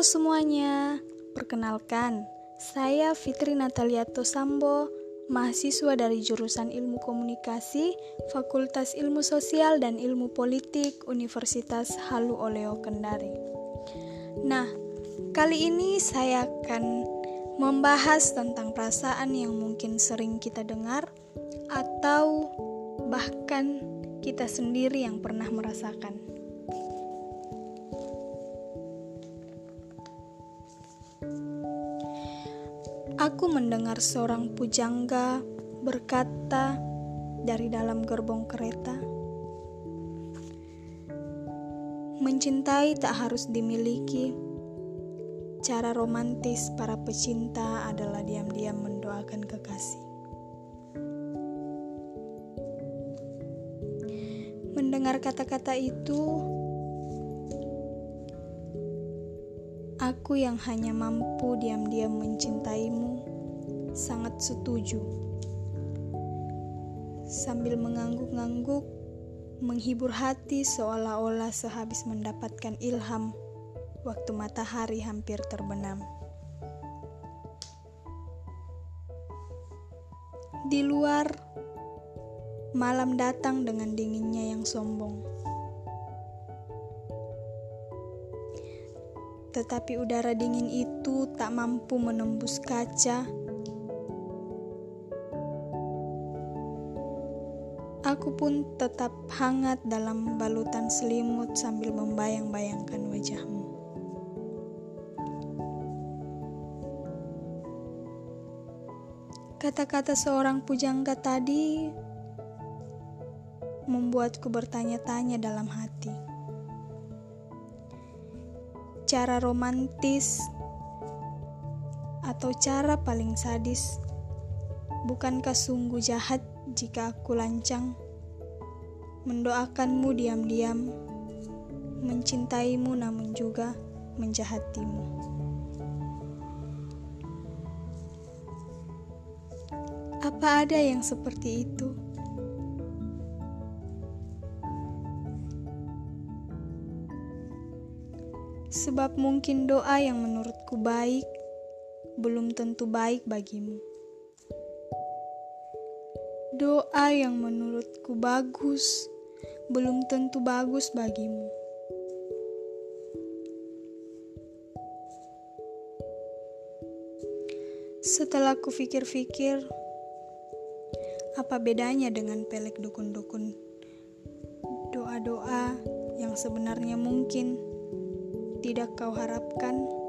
Halo semuanya, perkenalkan, saya Fitri Natalia Tosambo, mahasiswa dari jurusan Ilmu Komunikasi, Fakultas Ilmu Sosial dan Ilmu Politik, Universitas Halu Oleo Kendari. Nah, kali ini saya akan membahas tentang perasaan yang mungkin sering kita dengar atau bahkan kita sendiri yang pernah merasakan. Aku mendengar seorang pujangga berkata dari dalam gerbong kereta, "Mencintai tak harus dimiliki. Cara romantis para pecinta adalah diam-diam mendoakan kekasih." Mendengar kata-kata itu, Aku yang hanya mampu diam-diam mencintaimu, sangat setuju. Sambil mengangguk-ngangguk, menghibur hati seolah-olah sehabis mendapatkan ilham waktu matahari hampir terbenam. Di luar, malam datang dengan dinginnya yang sombong. tetapi udara dingin itu tak mampu menembus kaca. Aku pun tetap hangat dalam balutan selimut sambil membayang-bayangkan wajahmu. Kata-kata seorang pujangga tadi membuatku bertanya-tanya dalam hati cara romantis atau cara paling sadis. Bukankah sungguh jahat jika aku lancang mendoakanmu diam-diam, mencintaimu namun juga menjahatimu. Apa ada yang seperti itu? Sebab mungkin doa yang menurutku baik belum tentu baik bagimu. Doa yang menurutku bagus belum tentu bagus bagimu. Setelah ku pikir-pikir, apa bedanya dengan pelek dukun-dukun? Doa-doa yang sebenarnya mungkin tidak kau harapkan?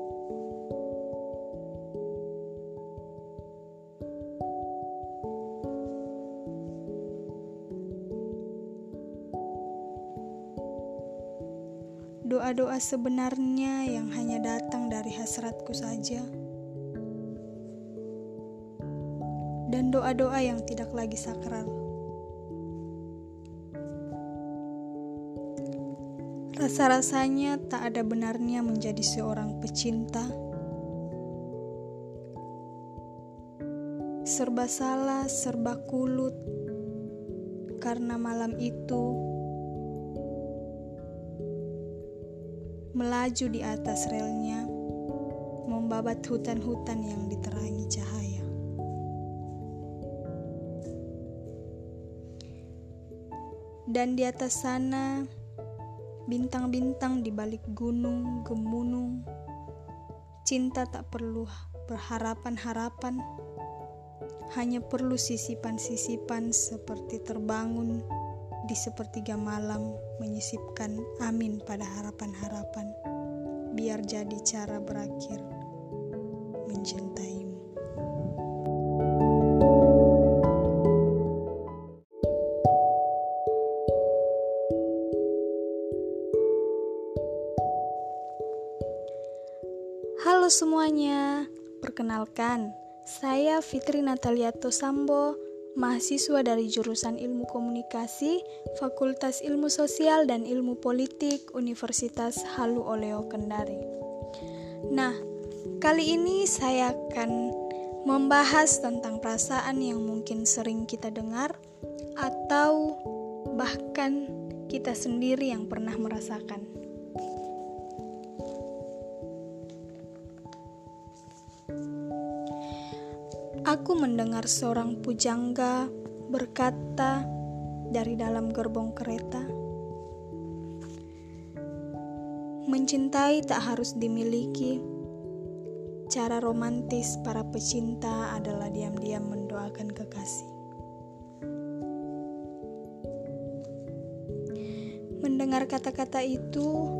Doa-doa sebenarnya yang hanya datang dari hasratku saja, dan doa-doa yang tidak lagi sakral. Rasa-rasanya tak ada benarnya menjadi seorang pecinta. Serba salah, serba kulut, karena malam itu melaju di atas relnya, membabat hutan-hutan yang diterangi cahaya. Dan di atas sana, Bintang-bintang di balik gunung gemunung. Cinta tak perlu berharapan-harapan. Hanya perlu sisipan-sisipan seperti terbangun di sepertiga malam menyisipkan amin pada harapan-harapan. Biar jadi cara berakhir mencintaimu. Halo semuanya, perkenalkan, saya Fitri Natalia Tosambo, mahasiswa dari jurusan Ilmu Komunikasi, Fakultas Ilmu Sosial dan Ilmu Politik, Universitas Halu Oleo Kendari. Nah, kali ini saya akan membahas tentang perasaan yang mungkin sering kita dengar atau bahkan kita sendiri yang pernah merasakan. Aku mendengar seorang pujangga berkata dari dalam gerbong kereta, "Mencintai tak harus dimiliki." Cara romantis para pecinta adalah diam-diam mendoakan kekasih. Mendengar kata-kata itu,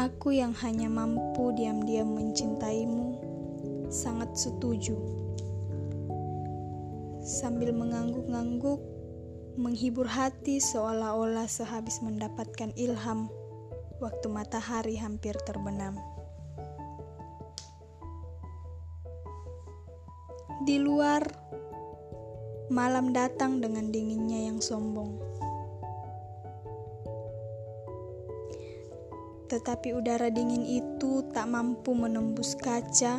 aku yang hanya mampu diam-diam mencintaimu sangat setuju. Sambil mengangguk-angguk, menghibur hati seolah-olah sehabis mendapatkan ilham waktu matahari hampir terbenam. Di luar, malam datang dengan dinginnya yang sombong. Tetapi udara dingin itu tak mampu menembus kaca.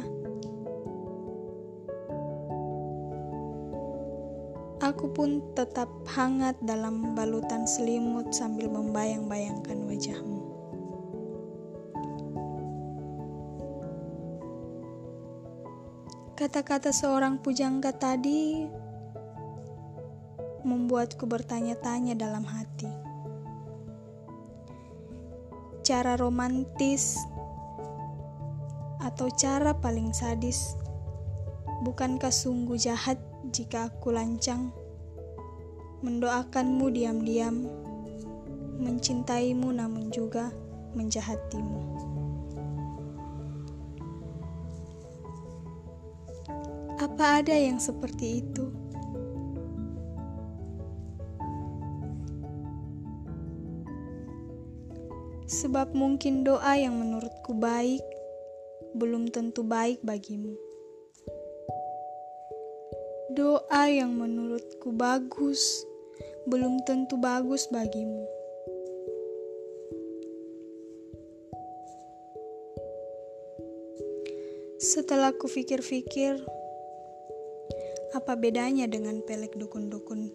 Aku pun tetap hangat dalam balutan selimut sambil membayang-bayangkan wajahmu. Kata-kata seorang pujangga tadi membuatku bertanya-tanya dalam hati. Cara romantis atau cara paling sadis, bukankah sungguh jahat jika aku lancang mendoakanmu diam-diam, mencintaimu namun juga menjahatimu. Apa ada yang seperti itu? Sebab mungkin doa yang menurutku baik belum tentu baik bagimu. Doa yang menurutku bagus belum tentu bagus bagimu. Setelah kupikir-fikir, apa bedanya dengan pelek dukun-dukun?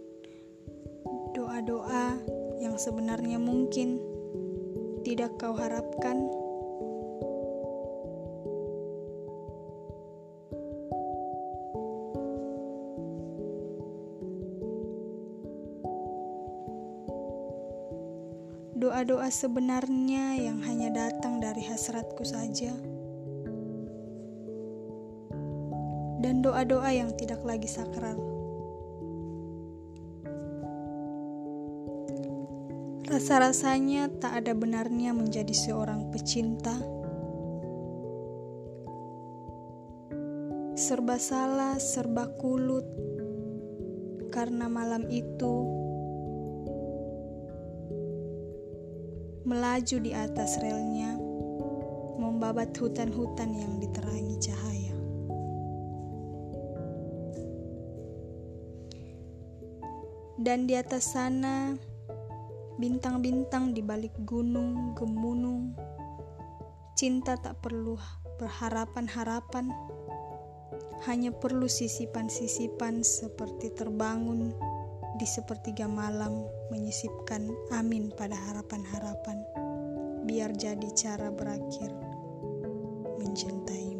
Doa-doa yang sebenarnya mungkin tidak kau harapkan. Doa-doa sebenarnya yang hanya datang dari hasratku saja. dan doa-doa yang tidak lagi sakral. Rasa-rasanya tak ada benarnya menjadi seorang pecinta. Serba salah, serba kulut, karena malam itu melaju di atas relnya, membabat hutan-hutan yang diterangi cahaya. Dan di atas sana, bintang-bintang di balik gunung gemunung. Cinta tak perlu berharapan-harapan, hanya perlu sisipan-sisipan seperti terbangun di sepertiga malam menyisipkan amin pada harapan-harapan. Biar jadi cara berakhir mencintai.